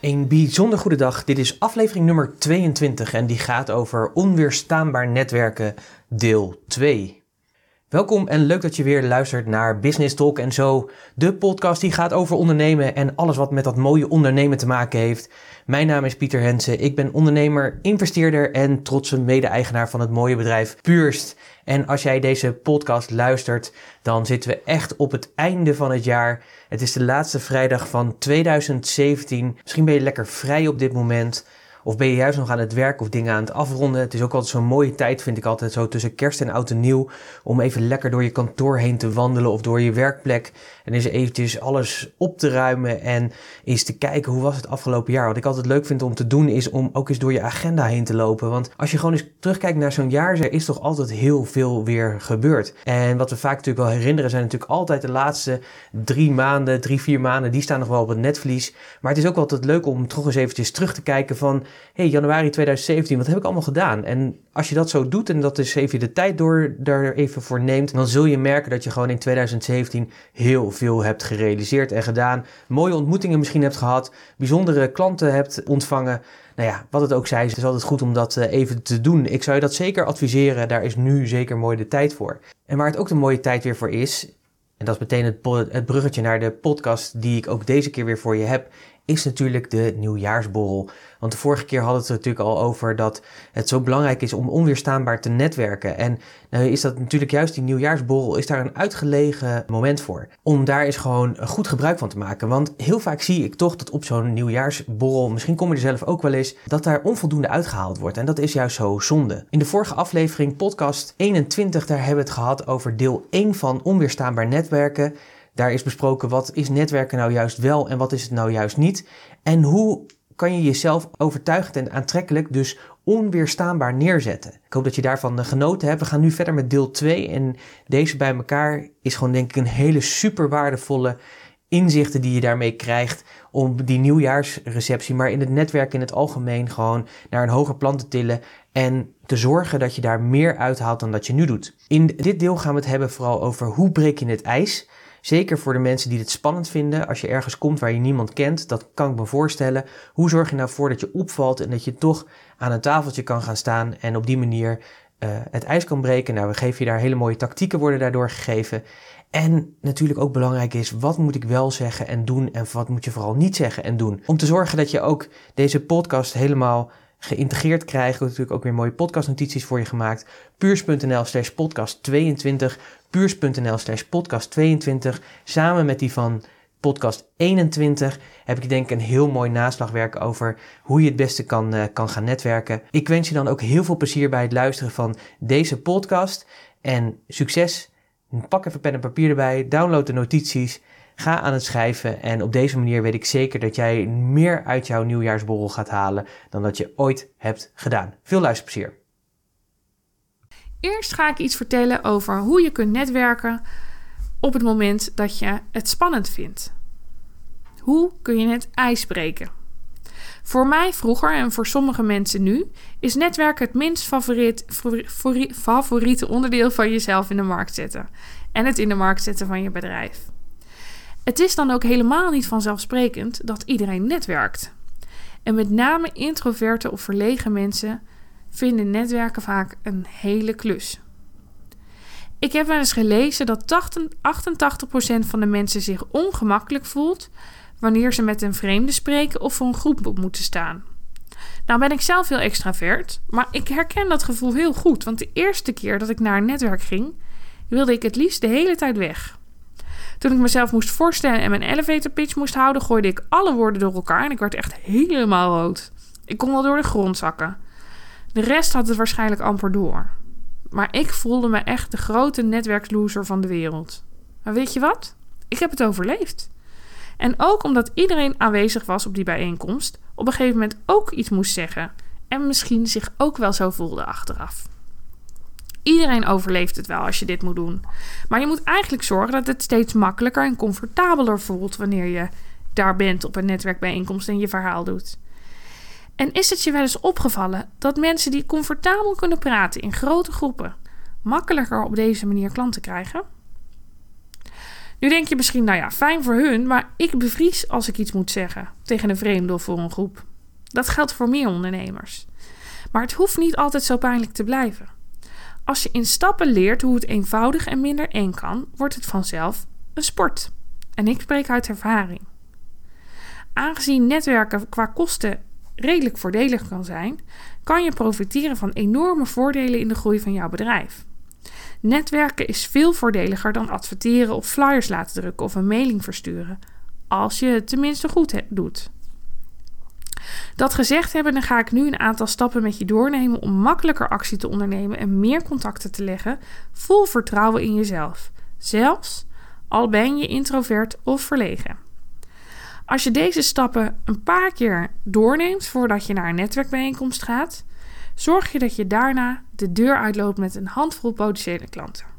Een bijzonder goede dag. Dit is aflevering nummer 22 en die gaat over onweerstaanbaar netwerken deel 2. Welkom en leuk dat je weer luistert naar Business Talk en zo, de podcast die gaat over ondernemen en alles wat met dat mooie ondernemen te maken heeft. Mijn naam is Pieter Hensen, ik ben ondernemer, investeerder en trotse mede-eigenaar van het mooie bedrijf Purst. En als jij deze podcast luistert, dan zitten we echt op het einde van het jaar. Het is de laatste vrijdag van 2017. Misschien ben je lekker vrij op dit moment. Of ben je juist nog aan het werk of dingen aan het afronden? Het is ook altijd zo'n mooie tijd, vind ik altijd zo tussen kerst en oud en nieuw. Om even lekker door je kantoor heen te wandelen of door je werkplek. En eens eventjes alles op te ruimen en eens te kijken hoe was het afgelopen jaar. Wat ik altijd leuk vind om te doen is om ook eens door je agenda heen te lopen. Want als je gewoon eens terugkijkt naar zo'n jaar, er is toch altijd heel veel weer gebeurd. En wat we vaak natuurlijk wel herinneren zijn natuurlijk altijd de laatste drie maanden, drie, vier maanden. Die staan nog wel op het netvlies. Maar het is ook altijd leuk om toch eens eventjes terug te kijken van hey, januari 2017, wat heb ik allemaal gedaan? En als je dat zo doet en dat is even de tijd door daar even voor neemt, dan zul je merken dat je gewoon in 2017 heel veel hebt gerealiseerd en gedaan. Mooie ontmoetingen misschien hebt gehad, bijzondere klanten hebt ontvangen. Nou ja, wat het ook zij, het is altijd goed om dat eh, even te doen. Ik zou je dat zeker adviseren, daar is nu zeker mooi de tijd voor. En waar het ook de mooie tijd weer voor is, en dat is meteen het bruggetje naar de podcast die ik ook deze keer weer voor je heb, is natuurlijk de nieuwjaarsborrel. Want de vorige keer hadden we het natuurlijk al over dat het zo belangrijk is om onweerstaanbaar te netwerken. En nou is dat natuurlijk juist die nieuwjaarsborrel, is daar een uitgelegen moment voor. Om daar eens gewoon goed gebruik van te maken. Want heel vaak zie ik toch dat op zo'n nieuwjaarsborrel, misschien kom je er zelf ook wel eens, dat daar onvoldoende uitgehaald wordt. En dat is juist zo zonde. In de vorige aflevering, podcast 21, daar hebben we het gehad over deel 1 van onweerstaanbaar netwerken. Daar is besproken wat is netwerken nou juist wel en wat is het nou juist niet. En hoe kan je jezelf overtuigend en aantrekkelijk, dus onweerstaanbaar neerzetten. Ik hoop dat je daarvan genoten hebt. We gaan nu verder met deel 2 en deze bij elkaar is gewoon denk ik een hele super waardevolle inzichten die je daarmee krijgt om die nieuwjaarsreceptie, maar in het netwerk in het algemeen gewoon naar een hoger plan te tillen en te zorgen dat je daar meer uithaalt dan dat je nu doet. In dit deel gaan we het hebben vooral over hoe breek je het ijs. Zeker voor de mensen die het spannend vinden. Als je ergens komt waar je niemand kent, dat kan ik me voorstellen. Hoe zorg je nou voor dat je opvalt en dat je toch aan een tafeltje kan gaan staan en op die manier uh, het ijs kan breken? Nou, we geven je daar hele mooie tactieken worden daardoor gegeven. En natuurlijk ook belangrijk is, wat moet ik wel zeggen en doen en wat moet je vooral niet zeggen en doen. Om te zorgen dat je ook deze podcast helemaal geïntegreerd krijgen. Natuurlijk ook weer mooie podcastnotities voor je gemaakt. Puurs.nl slash podcast 22. Puurs.nl slash podcast 22. Samen met die van podcast 21 heb ik denk ik een heel mooi naslagwerk over hoe je het beste kan, uh, kan gaan netwerken. Ik wens je dan ook heel veel plezier bij het luisteren van deze podcast. En succes. Pak even pen en papier erbij. Download de notities. Ga aan het schrijven en op deze manier weet ik zeker dat jij meer uit jouw nieuwjaarsborrel gaat halen dan dat je ooit hebt gedaan. Veel luisterplezier. Eerst ga ik iets vertellen over hoe je kunt netwerken op het moment dat je het spannend vindt. Hoe kun je het ijs breken? Voor mij vroeger en voor sommige mensen nu is netwerken het minst favoriet, favoriete onderdeel van jezelf in de markt zetten en het in de markt zetten van je bedrijf. Het is dan ook helemaal niet vanzelfsprekend dat iedereen netwerkt. En met name introverte of verlegen mensen vinden netwerken vaak een hele klus. Ik heb wel eens gelezen dat 88% van de mensen zich ongemakkelijk voelt wanneer ze met een vreemde spreken of voor een groep moeten staan. Nou ben ik zelf heel extravert, maar ik herken dat gevoel heel goed, want de eerste keer dat ik naar een netwerk ging, wilde ik het liefst de hele tijd weg. Toen ik mezelf moest voorstellen en mijn elevator pitch moest houden, gooide ik alle woorden door elkaar en ik werd echt helemaal rood. Ik kon wel door de grond zakken. De rest had het waarschijnlijk amper door. Maar ik voelde me echt de grote netwerksloser van de wereld. Maar weet je wat? Ik heb het overleefd. En ook omdat iedereen aanwezig was op die bijeenkomst, op een gegeven moment ook iets moest zeggen. En misschien zich ook wel zo voelde achteraf. Iedereen overleeft het wel als je dit moet doen. Maar je moet eigenlijk zorgen dat het steeds makkelijker en comfortabeler voelt wanneer je daar bent op een netwerkbijeenkomst en je verhaal doet. En is het je wel eens opgevallen dat mensen die comfortabel kunnen praten in grote groepen makkelijker op deze manier klanten krijgen? Nu denk je misschien, nou ja, fijn voor hun, maar ik bevries als ik iets moet zeggen tegen een vreemde of voor een groep. Dat geldt voor meer ondernemers. Maar het hoeft niet altijd zo pijnlijk te blijven. Als je in stappen leert hoe het eenvoudig en minder eng kan, wordt het vanzelf een sport. En ik spreek uit ervaring. Aangezien netwerken qua kosten redelijk voordelig kan zijn, kan je profiteren van enorme voordelen in de groei van jouw bedrijf. Netwerken is veel voordeliger dan adverteren of flyers laten drukken of een mailing versturen, als je het tenminste goed doet. Dat gezegd hebben, dan ga ik nu een aantal stappen met je doornemen om makkelijker actie te ondernemen en meer contacten te leggen, vol vertrouwen in jezelf, zelfs al ben je introvert of verlegen. Als je deze stappen een paar keer doorneemt voordat je naar een netwerkbijeenkomst gaat, zorg je dat je daarna de deur uitloopt met een handvol potentiële klanten.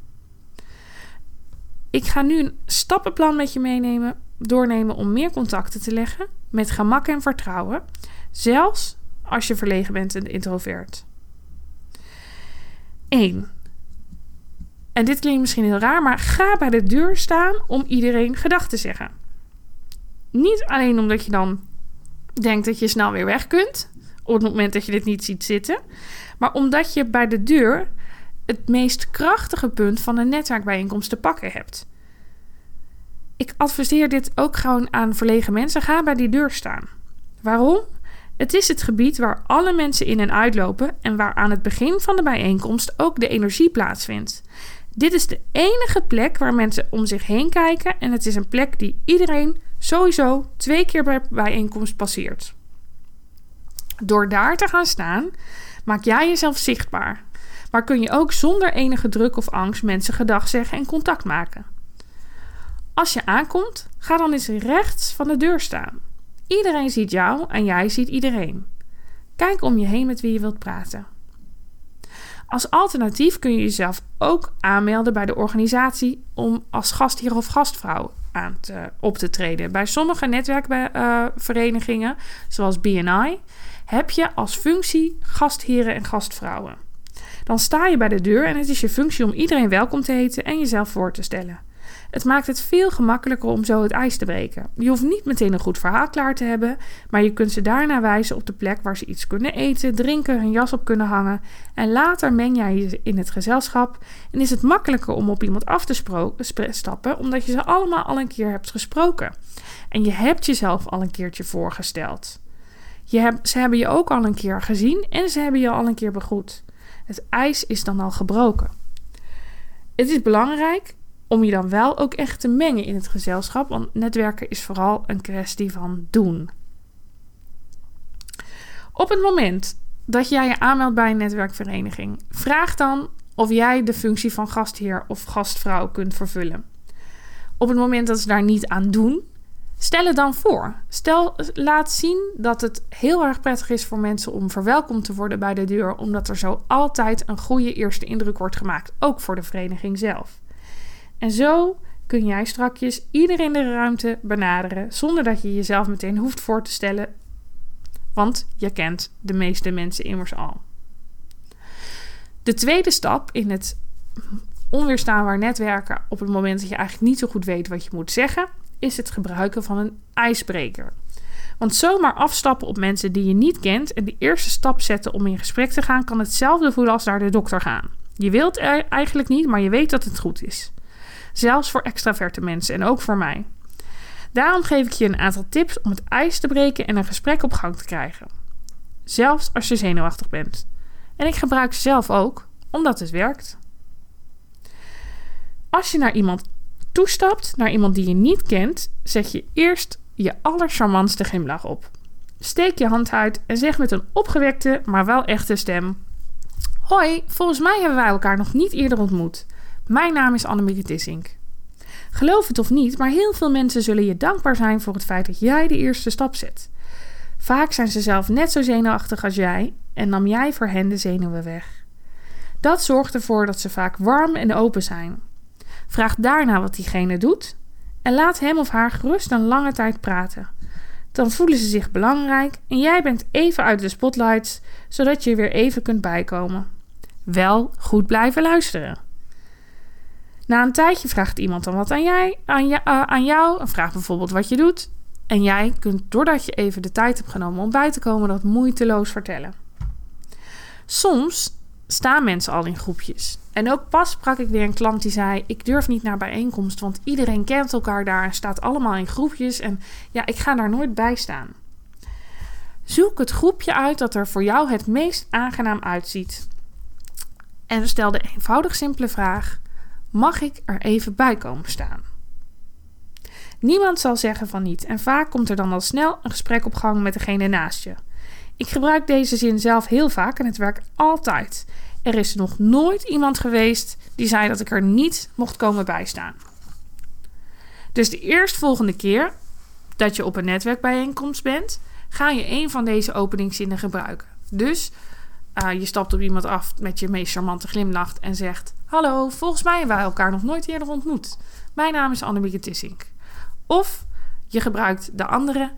Ik ga nu een stappenplan met je meenemen, doornemen om meer contacten te leggen met gemak en vertrouwen, zelfs als je verlegen bent en introvert. 1. En dit klinkt misschien heel raar, maar ga bij de deur staan om iedereen gedag te zeggen. Niet alleen omdat je dan denkt dat je snel weer weg kunt, op het moment dat je dit niet ziet zitten, maar omdat je bij de deur het meest krachtige punt van een netwerkbijeenkomst te pakken hebt. Ik adviseer dit ook gewoon aan verlegen mensen. Ga bij die deur staan. Waarom? Het is het gebied waar alle mensen in en uitlopen en waar aan het begin van de bijeenkomst ook de energie plaatsvindt. Dit is de enige plek waar mensen om zich heen kijken en het is een plek die iedereen sowieso twee keer bij bijeenkomst passeert. Door daar te gaan staan, maak jij jezelf zichtbaar. Maar kun je ook zonder enige druk of angst mensen gedag zeggen en contact maken. Als je aankomt, ga dan eens rechts van de deur staan. Iedereen ziet jou en jij ziet iedereen. Kijk om je heen met wie je wilt praten. Als alternatief kun je jezelf ook aanmelden bij de organisatie om als gastheer of gastvrouw aan te, op te treden. Bij sommige netwerkverenigingen, zoals BNI, heb je als functie gastheren en gastvrouwen. Dan sta je bij de deur en het is je functie om iedereen welkom te heten en jezelf voor te stellen. Het maakt het veel gemakkelijker om zo het ijs te breken. Je hoeft niet meteen een goed verhaal klaar te hebben, maar je kunt ze daarna wijzen op de plek waar ze iets kunnen eten, drinken, hun jas op kunnen hangen. En later meng jij je in het gezelschap en is het makkelijker om op iemand af te stappen, omdat je ze allemaal al een keer hebt gesproken. En je hebt jezelf al een keertje voorgesteld. Je hebt, ze hebben je ook al een keer gezien en ze hebben je al een keer begroet. Het ijs is dan al gebroken. Het is belangrijk om je dan wel ook echt te mengen in het gezelschap, want netwerken is vooral een kwestie van doen. Op het moment dat jij je aanmeldt bij een netwerkvereniging, vraag dan of jij de functie van gastheer of gastvrouw kunt vervullen. Op het moment dat ze daar niet aan doen, Stel het dan voor. Stel, laat zien dat het heel erg prettig is voor mensen om verwelkomd te worden bij de deur, omdat er zo altijd een goede eerste indruk wordt gemaakt, ook voor de vereniging zelf. En zo kun jij strakjes iedereen de ruimte benaderen zonder dat je jezelf meteen hoeft voor te stellen, want je kent de meeste mensen immers al. De tweede stap in het onweerstaanbaar netwerken op het moment dat je eigenlijk niet zo goed weet wat je moet zeggen, is het gebruiken van een ijsbreker. Want zomaar afstappen op mensen die je niet kent en de eerste stap zetten om in gesprek te gaan, kan hetzelfde voelen als naar de dokter gaan. Je wilt er eigenlijk niet, maar je weet dat het goed is. Zelfs voor extraverte mensen en ook voor mij. Daarom geef ik je een aantal tips om het ijs te breken en een gesprek op gang te krijgen. Zelfs als je zenuwachtig bent. En ik gebruik ze zelf ook, omdat het werkt. Als je naar iemand toestapt naar iemand die je niet kent, zet je eerst je allercharmantste glimlach op. Steek je hand uit en zeg met een opgewekte, maar wel echte stem: Hoi, volgens mij hebben wij elkaar nog niet eerder ontmoet. Mijn naam is Annemieke Tissink. Geloof het of niet, maar heel veel mensen zullen je dankbaar zijn voor het feit dat jij de eerste stap zet. Vaak zijn ze zelf net zo zenuwachtig als jij en nam jij voor hen de zenuwen weg. Dat zorgt ervoor dat ze vaak warm en open zijn. Vraag daarna wat diegene doet en laat hem of haar gerust een lange tijd praten. Dan voelen ze zich belangrijk en jij bent even uit de spotlights, zodat je weer even kunt bijkomen. Wel goed blijven luisteren. Na een tijdje vraagt iemand dan wat aan, jij, aan, je, uh, aan jou. En vraagt bijvoorbeeld wat je doet. En jij kunt, doordat je even de tijd hebt genomen om bij te komen, dat moeiteloos vertellen. Soms staan mensen al in groepjes. En ook pas sprak ik weer een klant die zei: Ik durf niet naar bijeenkomst, want iedereen kent elkaar daar en staat allemaal in groepjes. En ja, ik ga daar nooit bij staan. Zoek het groepje uit dat er voor jou het meest aangenaam uitziet. En stel de eenvoudig simpele vraag: Mag ik er even bij komen staan? Niemand zal zeggen van niet en vaak komt er dan al snel een gesprek op gang met degene naast je. Ik gebruik deze zin zelf heel vaak en het werkt altijd. Er is nog nooit iemand geweest die zei dat ik er niet mocht komen bijstaan. Dus de eerstvolgende keer dat je op een netwerkbijeenkomst bent, ga je een van deze openingszinnen gebruiken. Dus uh, je stapt op iemand af met je meest charmante glimlach en zegt: Hallo, volgens mij hebben wij elkaar nog nooit eerder ontmoet. Mijn naam is Annemieke Tissink. Of je gebruikt de andere.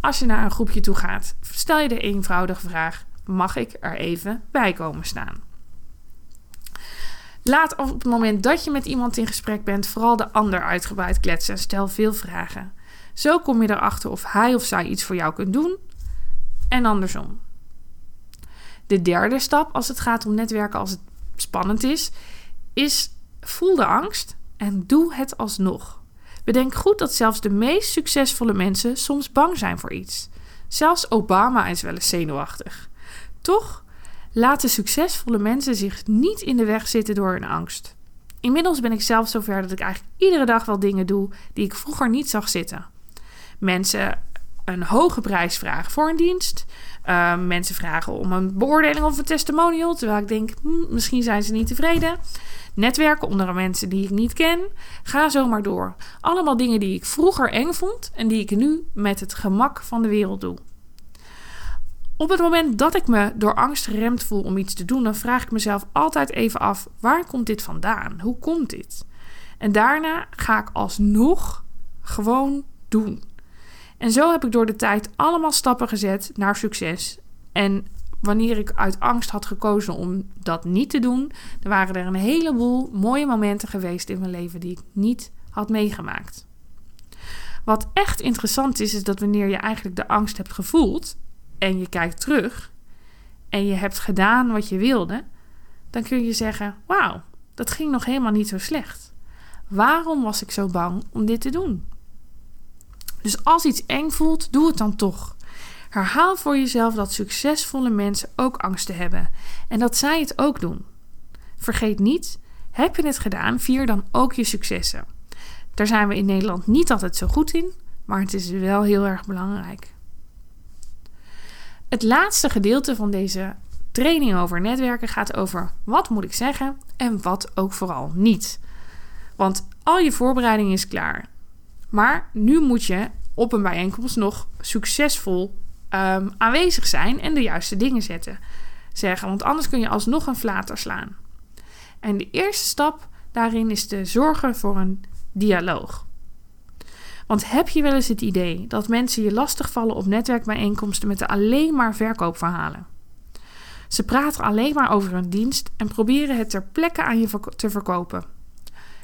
Als je naar een groepje toe gaat, stel je de eenvoudige vraag: Mag ik er even bij komen staan? Laat op het moment dat je met iemand in gesprek bent, vooral de ander uitgebreid kletsen en stel veel vragen. Zo kom je erachter of hij of zij iets voor jou kunt doen en andersom. De derde stap als het gaat om netwerken als het spannend is, is voel de angst en doe het alsnog. Bedenk goed dat zelfs de meest succesvolle mensen soms bang zijn voor iets. Zelfs Obama is wel eens zenuwachtig. Toch laten succesvolle mensen zich niet in de weg zitten door hun angst. Inmiddels ben ik zelf zover dat ik eigenlijk iedere dag wel dingen doe die ik vroeger niet zag zitten. Mensen een hoge prijs vragen voor een dienst. Uh, mensen vragen om een beoordeling of een testimonial. Terwijl ik denk, hm, misschien zijn ze niet tevreden. Netwerken onder mensen die ik niet ken. Ga zomaar door. Allemaal dingen die ik vroeger eng vond en die ik nu met het gemak van de wereld doe. Op het moment dat ik me door angst geremd voel om iets te doen, dan vraag ik mezelf altijd even af: waar komt dit vandaan? Hoe komt dit? En daarna ga ik alsnog gewoon doen. En zo heb ik door de tijd allemaal stappen gezet naar succes. En wanneer ik uit angst had gekozen om dat niet te doen, waren er een heleboel mooie momenten geweest in mijn leven die ik niet had meegemaakt. Wat echt interessant is, is dat wanneer je eigenlijk de angst hebt gevoeld en je kijkt terug en je hebt gedaan wat je wilde, dan kun je zeggen: Wauw, dat ging nog helemaal niet zo slecht. Waarom was ik zo bang om dit te doen? Dus als iets eng voelt, doe het dan toch. Herhaal voor jezelf dat succesvolle mensen ook angsten hebben en dat zij het ook doen. Vergeet niet, heb je het gedaan, vier dan ook je successen. Daar zijn we in Nederland niet altijd zo goed in, maar het is wel heel erg belangrijk. Het laatste gedeelte van deze training over netwerken gaat over wat moet ik zeggen en wat ook vooral niet. Want al je voorbereiding is klaar. Maar nu moet je op een bijeenkomst nog succesvol um, aanwezig zijn en de juiste dingen zetten, zeggen. Want anders kun je alsnog een flater slaan. En de eerste stap daarin is te zorgen voor een dialoog. Want heb je wel eens het idee dat mensen je lastigvallen op netwerkbijeenkomsten met alleen maar verkoopverhalen? Ze praten alleen maar over hun dienst en proberen het ter plekke aan je te verkopen.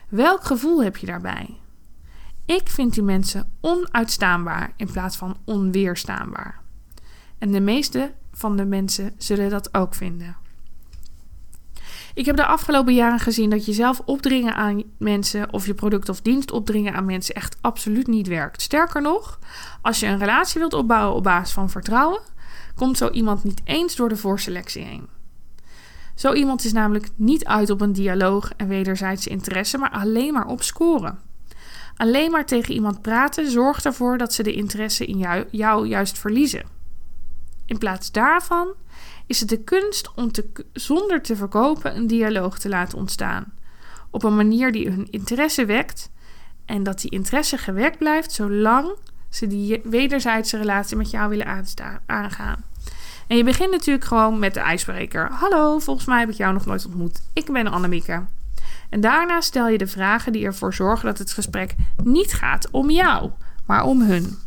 Welk gevoel heb je daarbij? Ik vind die mensen onuitstaanbaar in plaats van onweerstaanbaar. En de meeste van de mensen zullen dat ook vinden. Ik heb de afgelopen jaren gezien dat je zelf opdringen aan mensen of je product of dienst opdringen aan mensen echt absoluut niet werkt. Sterker nog, als je een relatie wilt opbouwen op basis van vertrouwen, komt zo iemand niet eens door de voorselectie heen. Zo iemand is namelijk niet uit op een dialoog en wederzijdse interesse, maar alleen maar op scoren. Alleen maar tegen iemand praten zorgt ervoor dat ze de interesse in jou, jou juist verliezen. In plaats daarvan is het de kunst om te, zonder te verkopen een dialoog te laten ontstaan. Op een manier die hun interesse wekt en dat die interesse gewekt blijft zolang ze die wederzijdse relatie met jou willen aangaan. En je begint natuurlijk gewoon met de ijsbreker. Hallo, volgens mij heb ik jou nog nooit ontmoet. Ik ben Annemieke. En daarna stel je de vragen die ervoor zorgen dat het gesprek niet gaat om jou, maar om hun.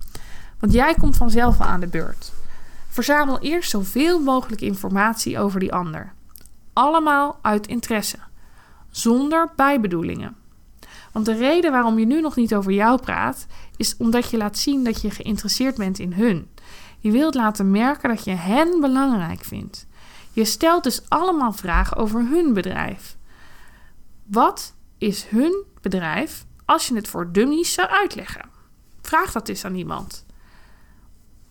Want jij komt vanzelf aan de beurt. Verzamel eerst zoveel mogelijk informatie over die ander. Allemaal uit interesse, zonder bijbedoelingen. Want de reden waarom je nu nog niet over jou praat, is omdat je laat zien dat je geïnteresseerd bent in hun. Je wilt laten merken dat je hen belangrijk vindt. Je stelt dus allemaal vragen over hun bedrijf. Wat is hun bedrijf als je het voor dummies zou uitleggen? Vraag dat eens aan iemand.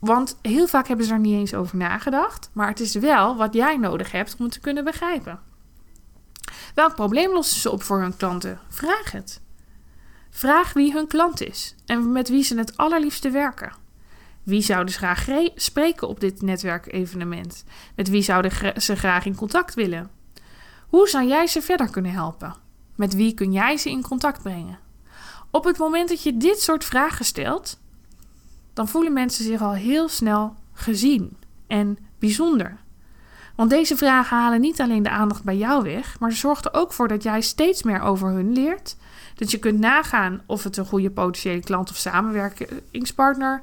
Want heel vaak hebben ze er niet eens over nagedacht, maar het is wel wat jij nodig hebt om het te kunnen begrijpen. Welk probleem lossen ze op voor hun klanten? Vraag het. Vraag wie hun klant is en met wie ze het allerliefste werken. Wie zouden ze graag spreken op dit netwerkevenement? Met wie zouden ze graag in contact willen? Hoe zou jij ze verder kunnen helpen? Met wie kun jij ze in contact brengen? Op het moment dat je dit soort vragen stelt, dan voelen mensen zich al heel snel gezien en bijzonder. Want deze vragen halen niet alleen de aandacht bij jou weg, maar ze zorgen er ook voor dat jij steeds meer over hun leert. Dat je kunt nagaan of het een goede potentiële klant of samenwerkingspartner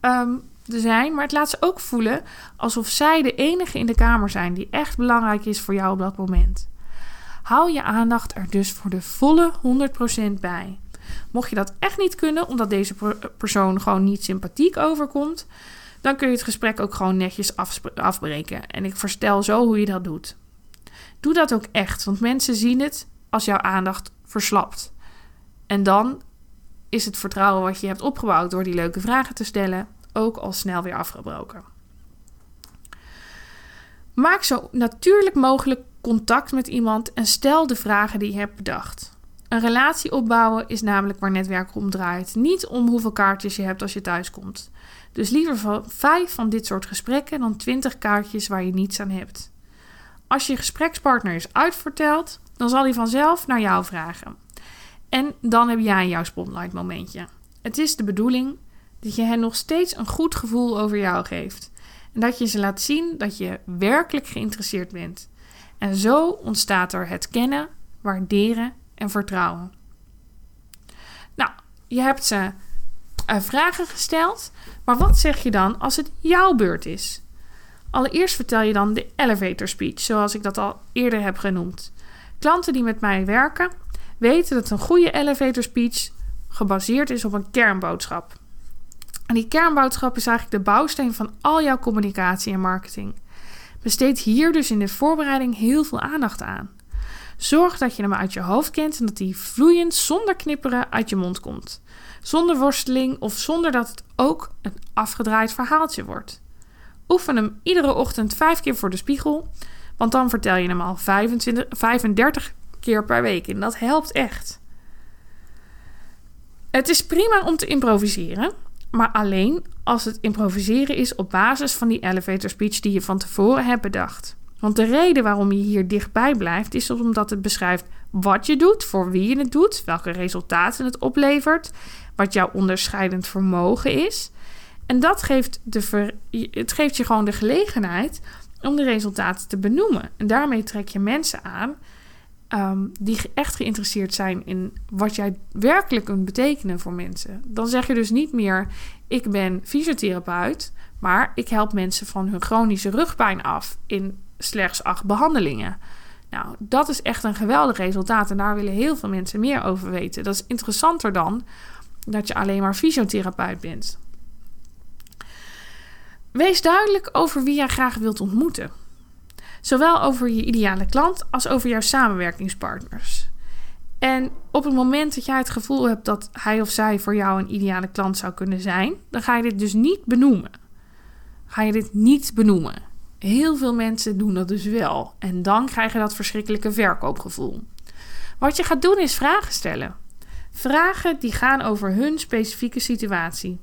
um, zijn. Maar het laat ze ook voelen alsof zij de enige in de kamer zijn die echt belangrijk is voor jou op dat moment. Hou je aandacht er dus voor de volle 100% bij. Mocht je dat echt niet kunnen, omdat deze persoon gewoon niet sympathiek overkomt, dan kun je het gesprek ook gewoon netjes afbreken. En ik verstel zo hoe je dat doet. Doe dat ook echt, want mensen zien het als jouw aandacht verslapt. En dan is het vertrouwen wat je hebt opgebouwd door die leuke vragen te stellen ook al snel weer afgebroken. Maak zo natuurlijk mogelijk contact met iemand en stel de vragen die je hebt bedacht. Een relatie opbouwen is namelijk waar netwerken om draait. Niet om hoeveel kaartjes je hebt als je thuis komt. Dus liever vijf van dit soort gesprekken dan twintig kaartjes waar je niets aan hebt. Als je gesprekspartner is uitverteld, dan zal hij vanzelf naar jou vragen. En dan heb jij jouw spotlight momentje. Het is de bedoeling dat je hen nog steeds een goed gevoel over jou geeft. En dat je ze laat zien dat je werkelijk geïnteresseerd bent. En zo ontstaat er het kennen, waarderen en vertrouwen. Nou, je hebt ze uh, vragen gesteld, maar wat zeg je dan als het jouw beurt is? Allereerst vertel je dan de elevator speech, zoals ik dat al eerder heb genoemd. Klanten die met mij werken weten dat een goede elevator speech gebaseerd is op een kernboodschap. En die kernboodschap is eigenlijk de bouwsteen van al jouw communicatie en marketing. Besteed hier dus in de voorbereiding heel veel aandacht aan. Zorg dat je hem uit je hoofd kent en dat hij vloeiend zonder knipperen uit je mond komt. Zonder worsteling of zonder dat het ook een afgedraaid verhaaltje wordt. Oefen hem iedere ochtend vijf keer voor de spiegel, want dan vertel je hem al 25, 35 keer per week en dat helpt echt. Het is prima om te improviseren, maar alleen als het improviseren is op basis van die elevator speech die je van tevoren hebt bedacht. Want de reden waarom je hier dichtbij blijft, is omdat het beschrijft wat je doet, voor wie je het doet, welke resultaten het oplevert, wat jouw onderscheidend vermogen is. En dat geeft, de het geeft je gewoon de gelegenheid om de resultaten te benoemen. En daarmee trek je mensen aan Ehm, die echt geïnteresseerd zijn in wat jij werkelijk kunt betekenen voor mensen. Dan zeg je dus niet meer: ik ben fysiotherapeut, maar ik help mensen van hun chronische rugpijn af in slechts acht behandelingen. Nou, dat is echt een geweldig resultaat en daar willen heel veel mensen meer over weten. Dat is interessanter dan dat je alleen maar fysiotherapeut bent. Wees duidelijk over wie jij graag wilt ontmoeten. Zowel over je ideale klant als over jouw samenwerkingspartners. En op het moment dat jij het gevoel hebt dat hij of zij voor jou een ideale klant zou kunnen zijn, dan ga je dit dus niet benoemen. Ga je dit niet benoemen. Heel veel mensen doen dat dus wel. En dan krijg je dat verschrikkelijke verkoopgevoel. Wat je gaat doen is vragen stellen. Vragen die gaan over hun specifieke situatie.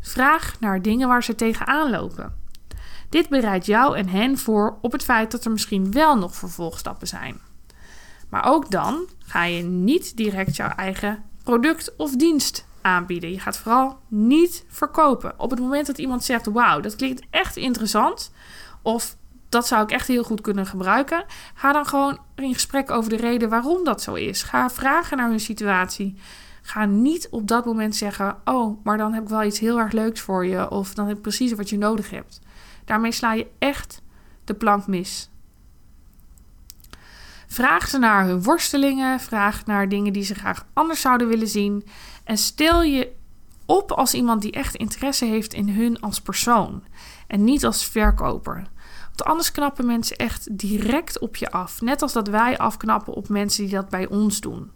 Vraag naar dingen waar ze tegenaan lopen. Dit bereidt jou en hen voor op het feit dat er misschien wel nog vervolgstappen zijn. Maar ook dan ga je niet direct jouw eigen product of dienst aanbieden. Je gaat vooral niet verkopen. Op het moment dat iemand zegt: Wauw, dat klinkt echt interessant, Of dat zou ik echt heel goed kunnen gebruiken. Ga dan gewoon in gesprek over de reden waarom dat zo is. Ga vragen naar hun situatie. Ga niet op dat moment zeggen: Oh, maar dan heb ik wel iets heel erg leuks voor je. Of dan heb ik precies wat je nodig hebt. Daarmee sla je echt de plank mis. Vraag ze naar hun worstelingen. Vraag naar dingen die ze graag anders zouden willen zien. En stel je op als iemand die echt interesse heeft in hun als persoon. En niet als verkoper. Anders knappen mensen echt direct op je af. Net als dat wij afknappen op mensen die dat bij ons doen.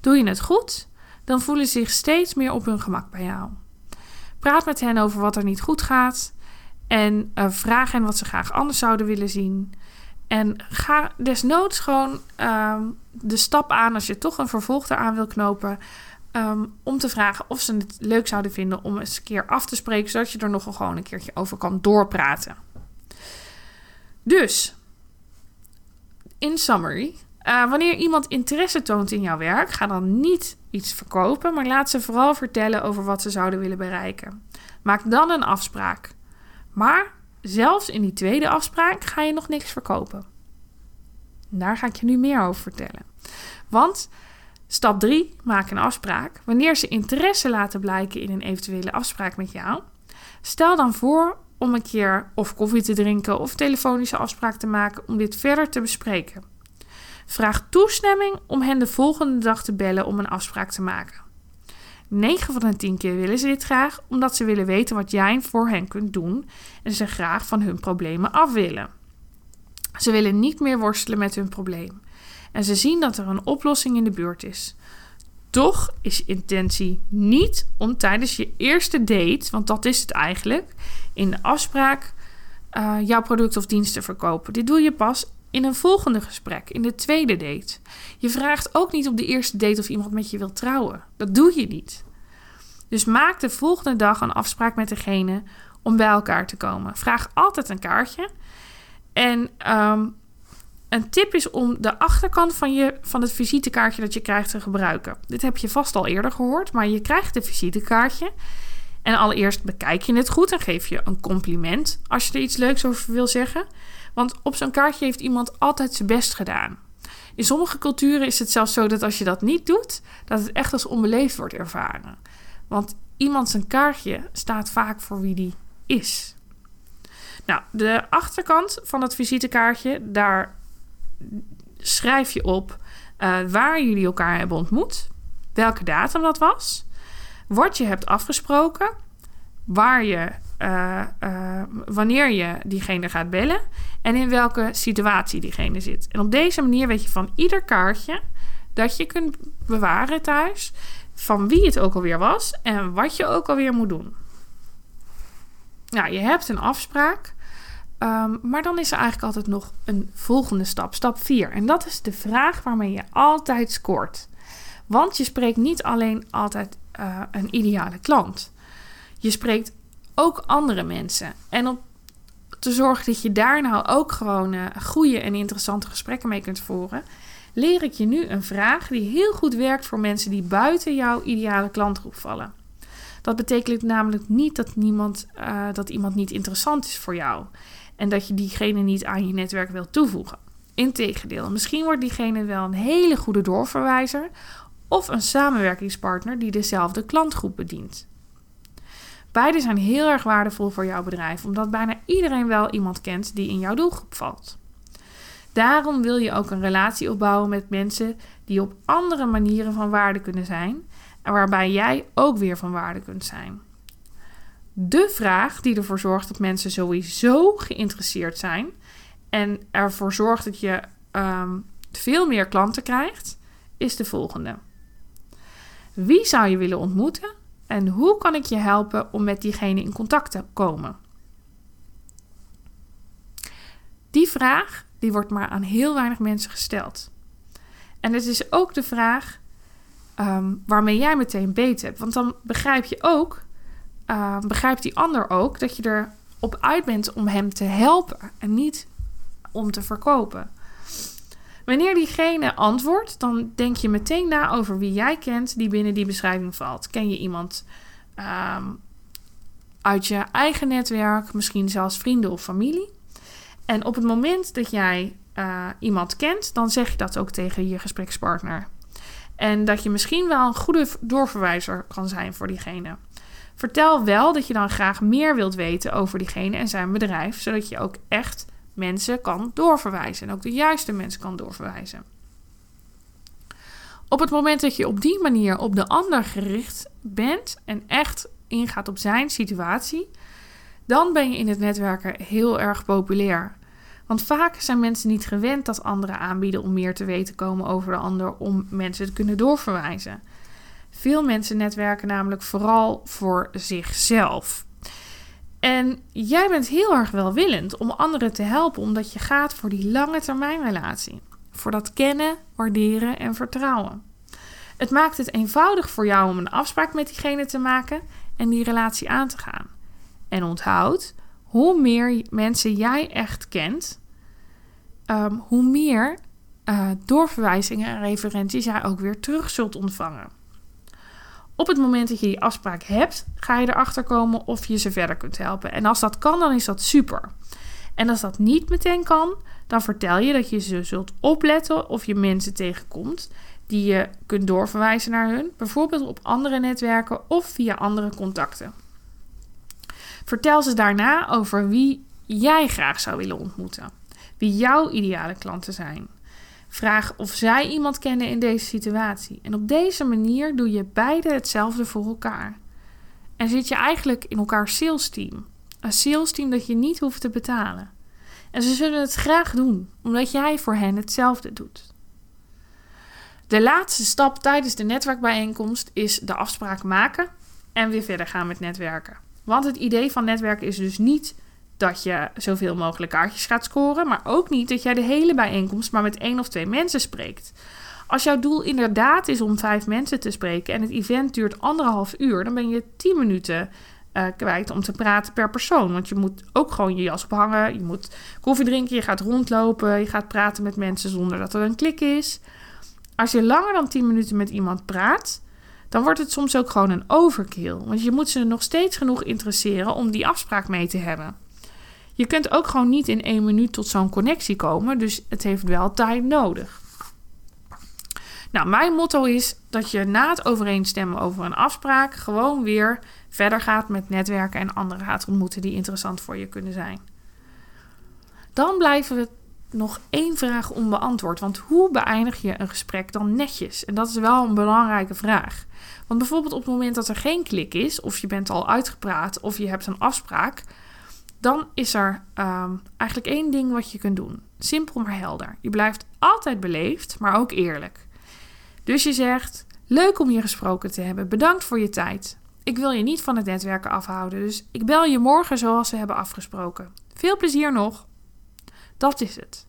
Doe je het goed, dan voelen ze zich steeds meer op hun gemak bij jou. Praat met hen over wat er niet goed gaat. En uh, vraag hen wat ze graag anders zouden willen zien. En ga desnoods gewoon um, de stap aan als je toch een vervolg eraan wil knopen. Um, om te vragen of ze het leuk zouden vinden om eens een keer af te spreken, zodat je er nog gewoon een keertje over kan doorpraten. Dus, in summary, uh, wanneer iemand interesse toont in jouw werk, ga dan niet iets verkopen, maar laat ze vooral vertellen over wat ze zouden willen bereiken. Maak dan een afspraak. Maar zelfs in die tweede afspraak ga je nog niks verkopen. Daar ga ik je nu meer over vertellen. Want stap 3, maak een afspraak. Wanneer ze interesse laten blijken in een eventuele afspraak met jou, stel dan voor om een keer of koffie te drinken of telefonische afspraak te maken om dit verder te bespreken. Vraag toestemming om hen de volgende dag te bellen om een afspraak te maken. 9 van de 10 keer willen ze dit graag omdat ze willen weten wat jij voor hen kunt doen en ze graag van hun problemen af willen. Ze willen niet meer worstelen met hun probleem en ze zien dat er een oplossing in de buurt is. Toch is je intentie niet om tijdens je eerste date, want dat is het eigenlijk, in de afspraak uh, jouw product of dienst te verkopen. Dit doe je pas in een volgende gesprek, in de tweede date. Je vraagt ook niet op de eerste date of iemand met je wil trouwen. Dat doe je niet. Dus maak de volgende dag een afspraak met degene om bij elkaar te komen. Vraag altijd een kaartje. En um, een tip is om de achterkant van, je, van het visitekaartje dat je krijgt te gebruiken. Dit heb je vast al eerder gehoord, maar je krijgt een visitekaartje. En allereerst bekijk je het goed en geef je een compliment als je er iets leuks over wil zeggen. Want op zo'n kaartje heeft iemand altijd zijn best gedaan. In sommige culturen is het zelfs zo dat als je dat niet doet, dat het echt als onbeleefd wordt ervaren. Want iemand zijn kaartje staat vaak voor wie die is. Nou, de achterkant van het visitekaartje, daar schrijf je op uh, waar jullie elkaar hebben ontmoet, welke datum dat was, wat je hebt afgesproken, waar je, uh, uh, wanneer je diegene gaat bellen en in welke situatie diegene zit. En op deze manier weet je van ieder kaartje dat je kunt bewaren thuis, van wie het ook alweer was en wat je ook alweer moet doen. Nou, je hebt een afspraak. Um, maar dan is er eigenlijk altijd nog een volgende stap, stap 4. En dat is de vraag waarmee je altijd scoort. Want je spreekt niet alleen altijd uh, een ideale klant. Je spreekt ook andere mensen. En om te zorgen dat je daar nou ook gewoon uh, goede en interessante gesprekken mee kunt voeren, leer ik je nu een vraag die heel goed werkt voor mensen die buiten jouw ideale klantgroep vallen. Dat betekent namelijk niet dat, niemand, uh, dat iemand niet interessant is voor jou en dat je diegene niet aan je netwerk wilt toevoegen. Integendeel, misschien wordt diegene wel een hele goede doorverwijzer of een samenwerkingspartner die dezelfde klantgroep bedient. Beide zijn heel erg waardevol voor jouw bedrijf, omdat bijna iedereen wel iemand kent die in jouw doelgroep valt. Daarom wil je ook een relatie opbouwen met mensen die op andere manieren van waarde kunnen zijn en waarbij jij ook weer van waarde kunt zijn de vraag die ervoor zorgt dat mensen sowieso geïnteresseerd zijn en ervoor zorgt dat je um, veel meer klanten krijgt, is de volgende. Wie zou je willen ontmoeten en hoe kan ik je helpen om met diegene in contact te komen? Die vraag die wordt maar aan heel weinig mensen gesteld. En het is ook de vraag um, waarmee jij meteen beet hebt. Want dan begrijp je ook uh, begrijpt die ander ook dat je erop uit bent om hem te helpen en niet om te verkopen. Wanneer diegene antwoordt, dan denk je meteen na over wie jij kent die binnen die beschrijving valt. Ken je iemand um, uit je eigen netwerk, misschien zelfs vrienden of familie? En op het moment dat jij uh, iemand kent, dan zeg je dat ook tegen je gesprekspartner. En dat je misschien wel een goede doorverwijzer kan zijn voor diegene. Vertel wel dat je dan graag meer wilt weten over diegene en zijn bedrijf, zodat je ook echt mensen kan doorverwijzen en ook de juiste mensen kan doorverwijzen. Op het moment dat je op die manier op de ander gericht bent en echt ingaat op zijn situatie, dan ben je in het netwerken heel erg populair. Want vaak zijn mensen niet gewend dat anderen aanbieden om meer te weten komen over de ander, om mensen te kunnen doorverwijzen. Veel mensen netwerken namelijk vooral voor zichzelf. En jij bent heel erg welwillend om anderen te helpen, omdat je gaat voor die lange termijn relatie. Voor dat kennen, waarderen en vertrouwen. Het maakt het eenvoudig voor jou om een afspraak met diegene te maken en die relatie aan te gaan. En onthoud, hoe meer mensen jij echt kent, um, hoe meer uh, doorverwijzingen en referenties jij ook weer terug zult ontvangen. Op het moment dat je die afspraak hebt, ga je erachter komen of je ze verder kunt helpen. En als dat kan, dan is dat super. En als dat niet meteen kan, dan vertel je dat je ze zult opletten of je mensen tegenkomt die je kunt doorverwijzen naar hun, bijvoorbeeld op andere netwerken of via andere contacten. Vertel ze daarna over wie jij graag zou willen ontmoeten, wie jouw ideale klanten zijn. Vraag of zij iemand kennen in deze situatie. En op deze manier doe je beide hetzelfde voor elkaar. En zit je eigenlijk in elkaar sales team. Een sales team dat je niet hoeft te betalen. En ze zullen het graag doen, omdat jij voor hen hetzelfde doet. De laatste stap tijdens de netwerkbijeenkomst is de afspraak maken en weer verder gaan met netwerken. Want het idee van netwerken is dus niet dat je zoveel mogelijk kaartjes gaat scoren, maar ook niet dat jij de hele bijeenkomst maar met één of twee mensen spreekt. Als jouw doel inderdaad is om vijf mensen te spreken en het event duurt anderhalf uur, dan ben je tien minuten uh, kwijt om te praten per persoon. Want je moet ook gewoon je jas ophangen, je moet koffie drinken, je gaat rondlopen, je gaat praten met mensen zonder dat er een klik is. Als je langer dan 10 minuten met iemand praat, dan wordt het soms ook gewoon een overkill. Want je moet ze nog steeds genoeg interesseren om die afspraak mee te hebben. Je kunt ook gewoon niet in één minuut tot zo'n connectie komen, dus het heeft wel tijd nodig. Nou, mijn motto is dat je na het overeenstemmen over een afspraak gewoon weer verder gaat met netwerken en anderen gaat ontmoeten die interessant voor je kunnen zijn. Dan blijven we nog één vraag onbeantwoord. Want hoe beëindig je een gesprek dan netjes? En dat is wel een belangrijke vraag. Want bijvoorbeeld op het moment dat er geen klik is, of je bent al uitgepraat, of je hebt een afspraak, dan is er um, eigenlijk één ding wat je kunt doen. Simpel maar helder. Je blijft altijd beleefd, maar ook eerlijk. Dus je zegt: Leuk om je gesproken te hebben. Bedankt voor je tijd. Ik wil je niet van het netwerken afhouden, dus ik bel je morgen zoals we hebben afgesproken. Veel plezier nog. Dat is het.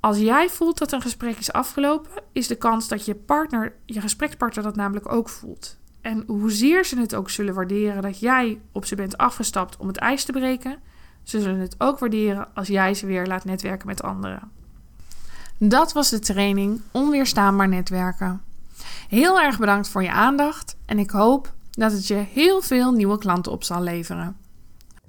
Als jij voelt dat een gesprek is afgelopen, is de kans dat je partner, je gesprekspartner dat namelijk ook voelt. En hoezeer ze het ook zullen waarderen dat jij op ze bent afgestapt om het ijs te breken, ze zullen het ook waarderen als jij ze weer laat netwerken met anderen. Dat was de training Onweerstaanbaar netwerken. Heel erg bedankt voor je aandacht en ik hoop dat het je heel veel nieuwe klanten op zal leveren.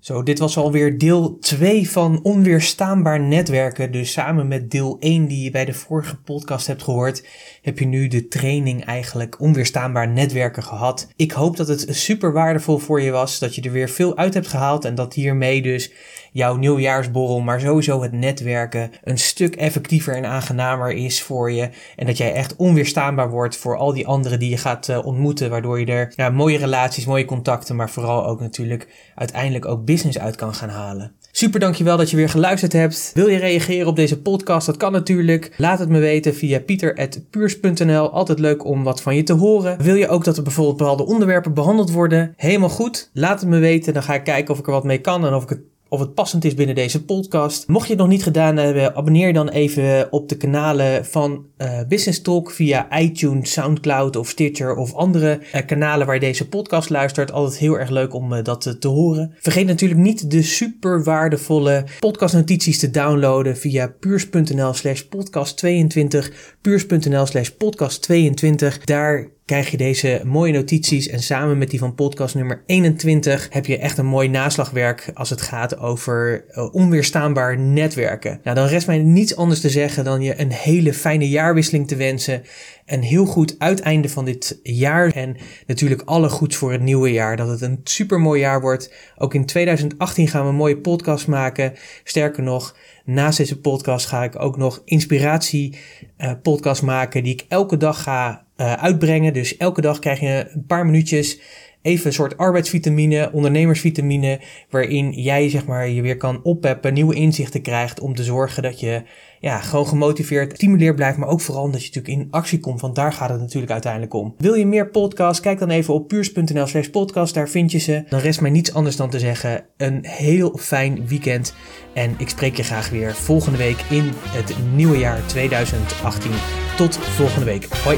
Zo, dit was alweer deel 2 van Onweerstaanbaar Netwerken. Dus samen met deel 1 die je bij de vorige podcast hebt gehoord, heb je nu de training eigenlijk Onweerstaanbaar Netwerken gehad. Ik hoop dat het super waardevol voor je was, dat je er weer veel uit hebt gehaald en dat hiermee dus jouw nieuwjaarsborrel, maar sowieso het netwerken een stuk effectiever en aangenamer is voor je. En dat jij echt onweerstaanbaar wordt voor al die anderen die je gaat uh, ontmoeten, waardoor je er ja, mooie relaties, mooie contacten, maar vooral ook natuurlijk uiteindelijk ook business uit kan gaan halen. Super dankjewel dat je weer geluisterd hebt. Wil je reageren op deze podcast? Dat kan natuurlijk. Laat het me weten via pieter.puurs.nl. Altijd leuk om wat van je te horen. Wil je ook dat er bijvoorbeeld bepaalde onderwerpen behandeld worden? Helemaal goed. Laat het me weten. Dan ga ik kijken of ik er wat mee kan en of ik het of het passend is binnen deze podcast. Mocht je het nog niet gedaan hebben, abonneer dan even op de kanalen van uh, Business Talk via iTunes, Soundcloud of Stitcher of andere uh, kanalen waar deze podcast luistert. Altijd heel erg leuk om uh, dat te horen. Vergeet natuurlijk niet de super waardevolle podcastnotities te downloaden via puurs.nl slash podcast 22, puurs.nl slash podcast 22. Daar krijg je deze mooie notities en samen met die van podcast nummer 21 heb je echt een mooi naslagwerk als het gaat over uh, onweerstaanbaar netwerken. Nou, dan rest mij niets anders te zeggen dan je een hele fijne jaarwisseling te wensen. Een heel goed uiteinde van dit jaar en natuurlijk alle goeds voor het nieuwe jaar. Dat het een super mooi jaar wordt. Ook in 2018 gaan we een mooie podcast maken. Sterker nog, naast deze podcast ga ik ook nog inspiratie uh, podcast maken die ik elke dag ga uh, uitbrengen. Dus elke dag krijg je een paar minuutjes even een soort arbeidsvitamine, ondernemersvitamine, waarin jij zeg maar je weer kan oppeppen, nieuwe inzichten krijgt om te zorgen dat je ja, gewoon gemotiveerd, stimuleerd blijft, maar ook vooral dat je natuurlijk in actie komt, want daar gaat het natuurlijk uiteindelijk om. Wil je meer podcasts? Kijk dan even op puurs.nl slash podcast, daar vind je ze. Dan rest mij niets anders dan te zeggen, een heel fijn weekend en ik spreek je graag weer volgende week in het nieuwe jaar 2018. Tot volgende week. Hoi!